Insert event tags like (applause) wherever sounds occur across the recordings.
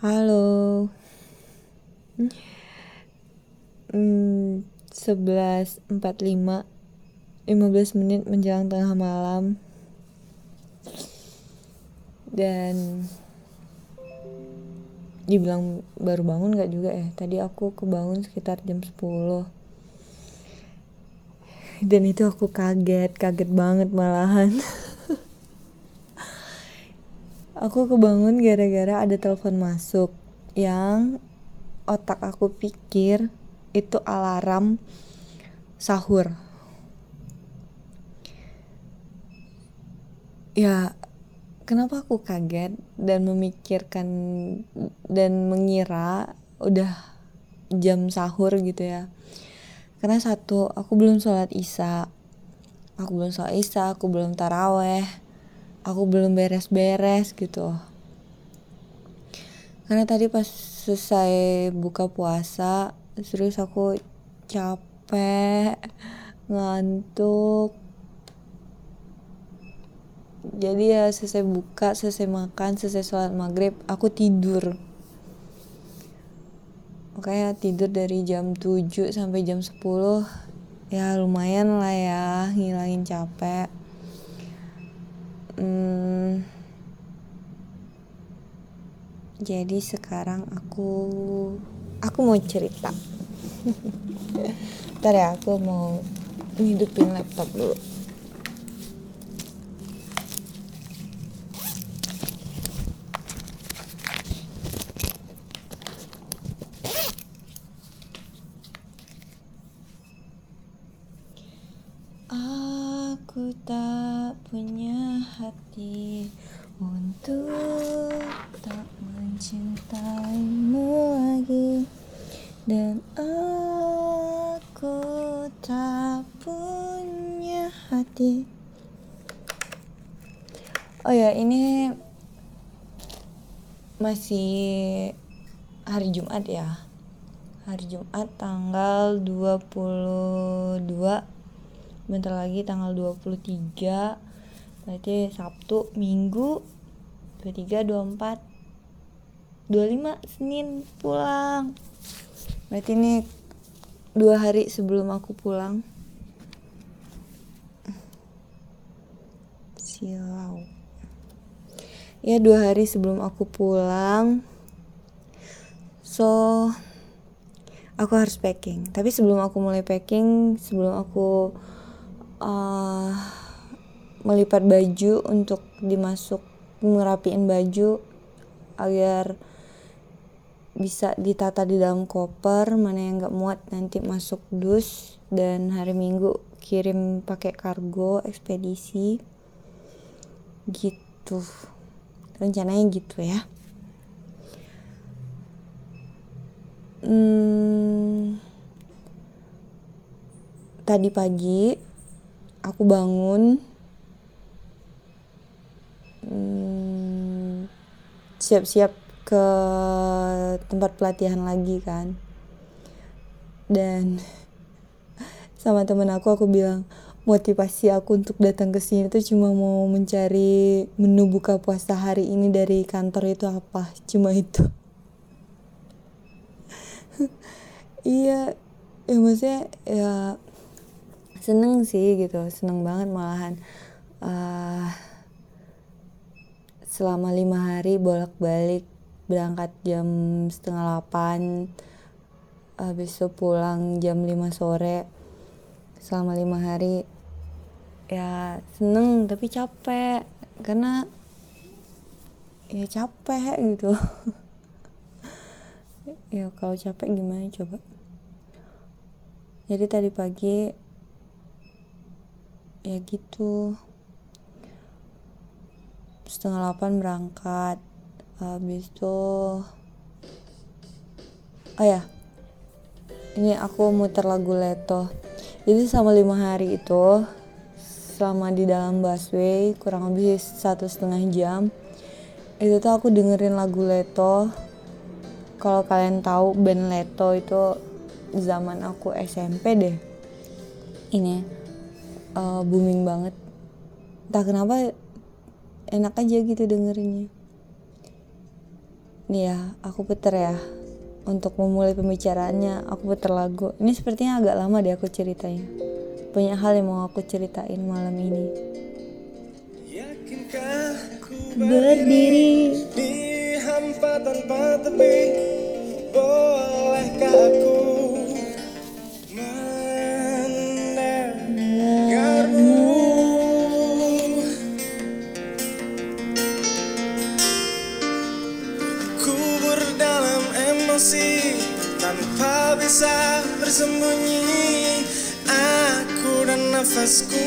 Halo. Hmm, 11.45 15 menit menjelang tengah malam. Dan dibilang baru bangun gak juga ya? Tadi aku kebangun sekitar jam 10 dan itu aku kaget kaget banget malahan (laughs) aku kebangun gara-gara ada telepon masuk yang otak aku pikir itu alarm sahur. Ya kenapa aku kaget dan memikirkan dan mengira udah jam sahur gitu ya? Karena satu aku belum sholat isya. Aku belum sholat isya aku belum taraweh aku belum beres-beres gitu. Karena tadi pas selesai buka puasa serius aku capek ngantuk. Jadi ya selesai buka selesai makan selesai sholat maghrib aku tidur. Makanya tidur dari jam 7 sampai jam 10 ya lumayan lah ya ngilangin capek hmm, jadi sekarang aku aku mau cerita. (laughs) Ntar ya aku mau ngidupin laptop dulu Aku tak punya hati untuk tak mencintaimu lagi dan aku tak punya hati. Oh ya, ini masih hari Jumat ya. Hari Jumat tanggal 22 bentar lagi tanggal 23 berarti Sabtu Minggu 23 24 25 Senin pulang. Berarti ini dua hari sebelum aku pulang. Silau. Ya dua hari sebelum aku pulang. So aku harus packing. Tapi sebelum aku mulai packing sebelum aku uh, melipat baju untuk dimasuk ngerapiin baju agar bisa ditata di dalam koper mana yang nggak muat nanti masuk dus dan hari minggu kirim pakai kargo ekspedisi. Gitu. Rencananya gitu ya. Hmm, tadi pagi aku bangun. Hmm, siap-siap ke tempat pelatihan lagi kan. Dan (laughs) sama temen aku aku bilang motivasi aku untuk datang ke sini tuh cuma mau mencari menu buka puasa hari ini dari kantor itu apa. Cuma itu. (laughs) Iya ya maksudnya ya seneng sih gitu seneng banget malahan uh, selama lima hari bolak-balik berangkat jam setengah delapan habis itu pulang jam lima sore selama lima hari. Ya seneng tapi capek karena ya capek gitu. (laughs) Ya kalau capek gimana coba? Jadi tadi pagi ya gitu. Setengah delapan berangkat habis itu oh ya ini aku muter lagu Leto. Jadi selama lima hari itu selama di dalam busway kurang lebih satu setengah jam itu tuh aku dengerin lagu Leto. Kalau kalian tahu band Leto itu zaman aku SMP deh. Ini uh, booming banget. Entah kenapa enak aja gitu dengerinnya nih ya aku puter ya. Untuk memulai pembicaraannya aku puter lagu. Ini sepertinya agak lama deh aku ceritanya. Banyak hal yang mau aku ceritain malam ini. Berdiri di hampa tanpa tepi? Bolehkah aku bisa bersembunyi. Aku dan nafasku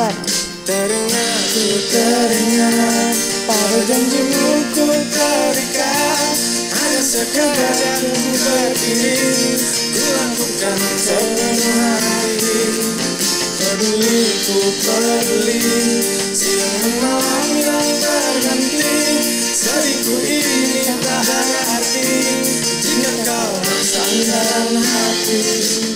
Teringat, ku teringat Pada janjimu ku terikat Hanya sekejap ku berdiri Ku lakukan sepenuh hati Peduli ku peduli Siang malam yang berganti Sedihku ini tak arti Jika kau sandaran hati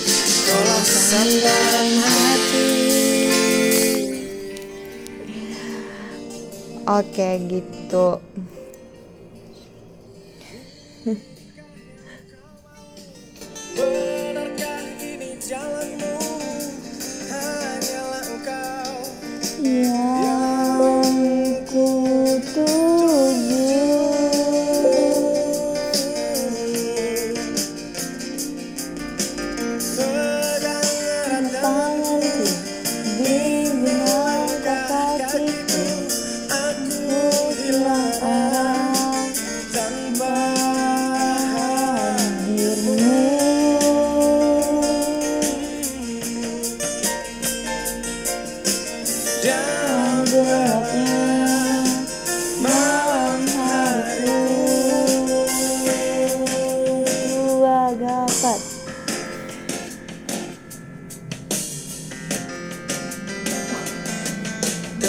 oke gitu. Benarkah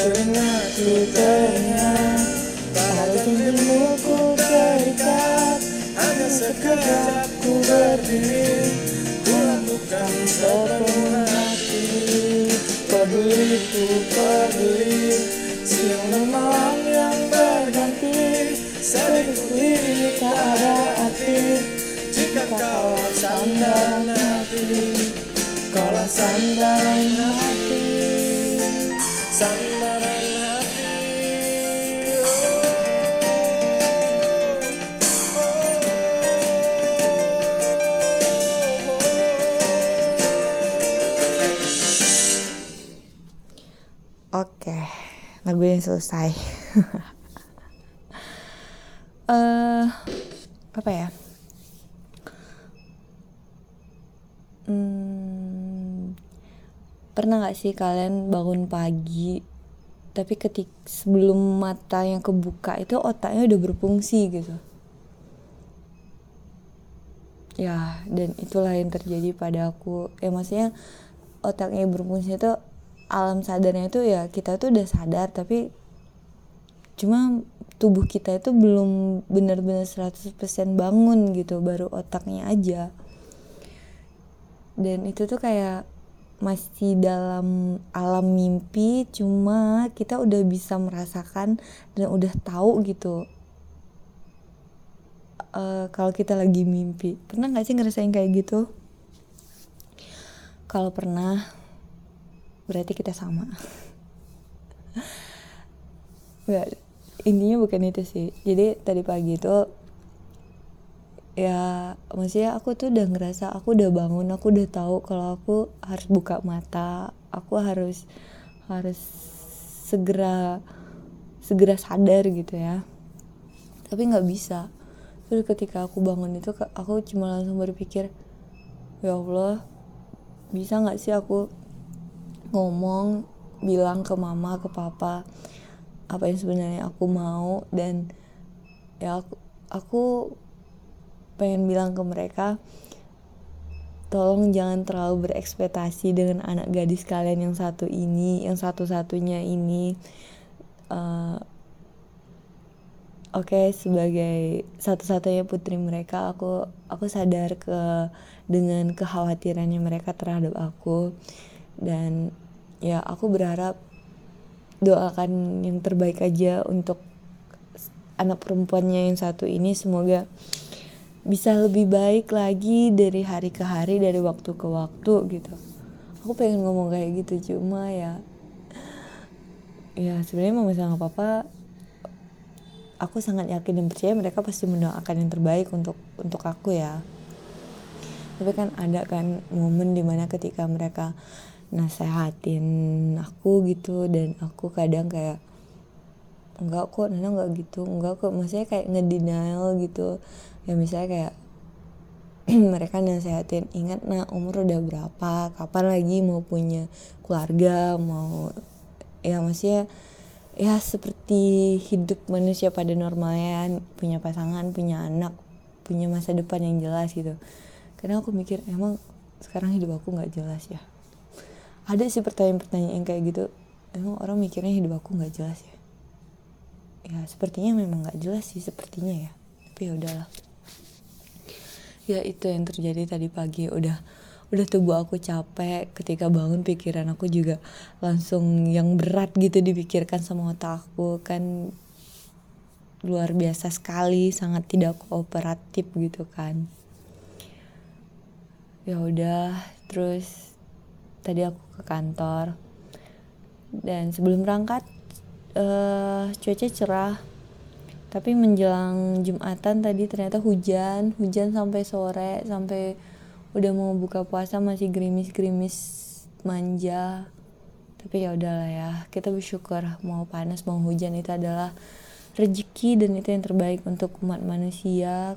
Teringat, ku teringat Pada janjimu ku terikat Hanya sekejap ku berdiri Ku lakukan sepenuh hati Peduli ku peduli Siang dan malam yang berganti Sedihku ini tak ada arti Jika kau sandaran hati Kaulah sandaran hati Oke, lagunya selesai. (laughs) Eh, apa ya? Hmm, pernah nggak sih kalian bangun pagi, tapi ketik sebelum mata yang kebuka itu otaknya udah berfungsi gitu? Ya, dan itulah yang terjadi pada aku. Ya maksudnya otaknya berfungsi itu alam sadarnya itu ya kita tuh udah sadar tapi cuma tubuh kita itu belum benar-benar 100% bangun gitu baru otaknya aja dan itu tuh kayak masih dalam alam mimpi cuma kita udah bisa merasakan dan udah tahu gitu eh, kalau kita lagi mimpi. Pernah nggak sih ngerasain kayak gitu? Kalau pernah berarti kita sama. (laughs) Nggak, intinya bukan itu sih. Jadi tadi pagi itu ya maksudnya aku tuh udah ngerasa aku udah bangun aku udah tahu kalau aku harus buka mata aku harus harus segera segera sadar gitu ya. Tapi nggak bisa. Terus ketika aku bangun itu aku cuma langsung berpikir ya Allah bisa nggak sih aku ngomong bilang ke mama ke papa apa yang sebenarnya aku mau? Dan ya aku aku pengen bilang ke mereka tolong jangan terlalu berekspektasi dengan anak gadis kalian yang satu ini yang satu-satunya ini. Uh, oke okay, sebagai satu-satunya putri mereka aku aku sadar ke dengan kekhawatirannya mereka terhadap aku. Dan ya aku berharap doakan yang terbaik aja untuk anak perempuannya yang satu ini. Semoga bisa lebih baik lagi dari hari ke hari dari waktu ke waktu gitu. Aku pengen ngomong kayak gitu cuma ya ya sebenarnya mama sama papa aku sangat yakin dan percaya mereka pasti mendoakan yang terbaik untuk untuk aku ya. Tapi kan ada kan momen di mana ketika mereka nasehatin aku gitu dan aku kadang kayak enggak kok Nana enggak gitu enggak kok. Maksudnya kayak ngedenial gitu ya misalnya kayak (clears throat) mereka nasehatin ingat nah umur udah berapa? Kapan lagi mau punya keluarga? Mau ya maksudnya ya seperti hidup manusia pada normalnya punya pasangan punya anak punya masa depan yang jelas gitu. Karena aku mikir emang sekarang hidup aku nggak jelas ya? Ada sih pertanyaan-pertanyaan kayak gitu. Emang orang mikirnya hidup aku nggak jelas ya? Ya sepertinya memang nggak jelas sih sepertinya ya. Tapi ya udahlah ya itu yang terjadi tadi pagi. Udah udah tubuh aku capek. Ketika bangun pikiran aku juga langsung yang berat gitu dipikirkan sama otak aku. Kan luar biasa sekali sangat tidak kooperatif gitu kan. Ya udah terus tadi aku ke kantor. Dan sebelum berangkat uh, cuaca cerah tapi menjelang jumatan tadi ternyata hujan hujan sampai sore sampai udah mau buka puasa masih gerimis-gerimis manja tapi ya udahlah ya kita bersyukur mau panas mau hujan itu adalah rezeki dan itu yang terbaik untuk umat manusia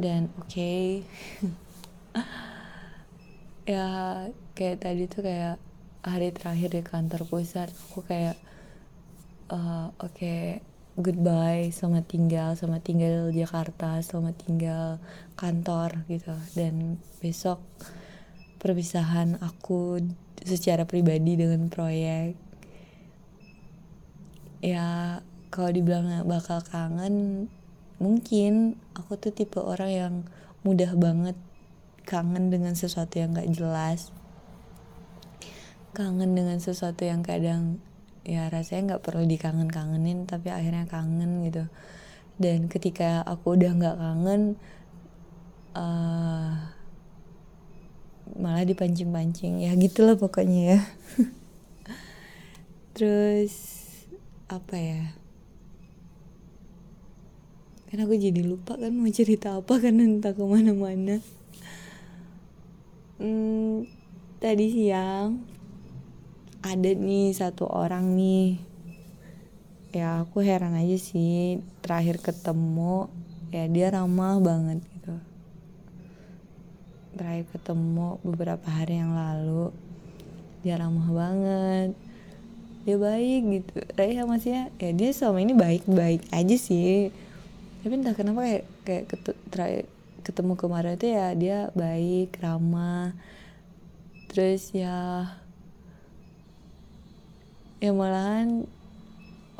dan oke okay. (laughs) ya kayak tadi tuh kayak hari terakhir di kantor pusat aku kayak uh, oke okay, goodbye selamat tinggal selamat tinggal Jakarta selamat tinggal kantor gitu. Dan besok perpisahan aku secara pribadi dengan proyek. Ya kalau dibilang bakal kangen mungkin aku tuh tipe orang yang mudah banget kangen dengan sesuatu yang gak jelas. Kangen dengan sesuatu yang kadang ya rasanya nggak perlu dikangen-kangenin tapi akhirnya kangen gitu. Dan ketika aku udah nggak kangen uh, malah dipancing-pancing. Ya gitulah pokoknya ya. (laughs) Terus apa ya? Kan aku jadi lupa kan mau cerita apa kan entah ke mana-mana. Hmm, tadi siang ada nih satu orang nih. Ya aku heran aja sih terakhir ketemu ya dia ramah banget gitu. Terakhir ketemu beberapa hari yang lalu dia ramah banget. Dia baik gitu. Raya maksudnya ya dia selama ini baik-baik aja sih. Tapi entah kenapa kayak kayak terakhir ketemu kemarin itu ya dia baik ramah. Terus ya ya malahan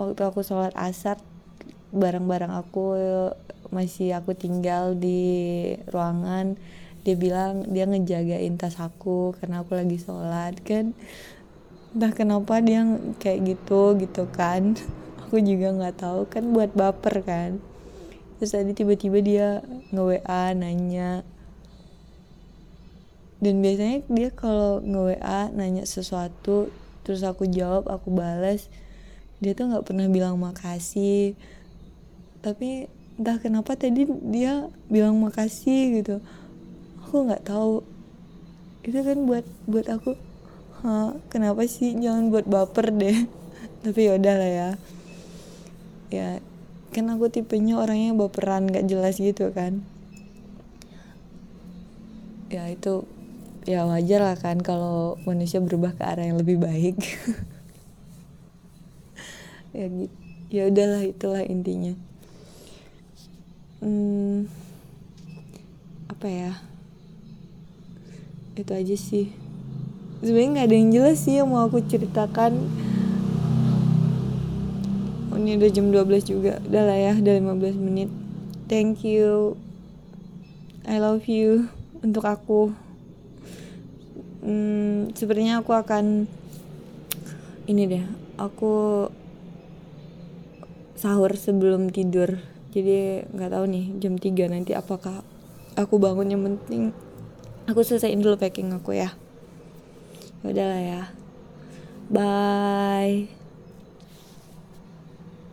waktu aku sholat asar barang-barang aku masih aku tinggal di ruangan dia bilang dia ngejagain tas aku karena aku lagi sholat kan. Entah kenapa dia kayak gitu gitu kan. (laughs) Aku juga nggak tahu kan buat baper kan. Terus tadi tiba-tiba dia nge WA nanya. Dan biasanya dia kalau nge WA nanya sesuatu terus aku jawab aku balas dia tuh nggak pernah bilang makasih. Tapi entah kenapa tadi dia bilang makasih gitu. Aku nggak tahu. Itu kan buat buat aku Hah, kenapa sih? Jangan buat baper deh. (laughs) Tapi yaudah lah ya. Ya kan aku tipenya orangnya baperan gak jelas gitu kan. Ya itu ya wajar lah kan kalau manusia berubah ke arah yang lebih baik. (laughs) Ya gitu ya udahlah itulah intinya. Hmm, apa ya? Itu aja sih. Sebenarnya nggak ada yang jelas sih yang mau aku ceritakan. Oh, ini udah jam 12 juga. Udah lah ya udah 15 menit. Thank you. I love you. Untuk aku hmm, sepertinya aku akan ini deh aku sahur sebelum tidur. Jadi nggak tahu nih jam 3 nanti apakah aku bangun. Yang penting aku selesaiin dulu packing aku ya. Udahlah ya. Bye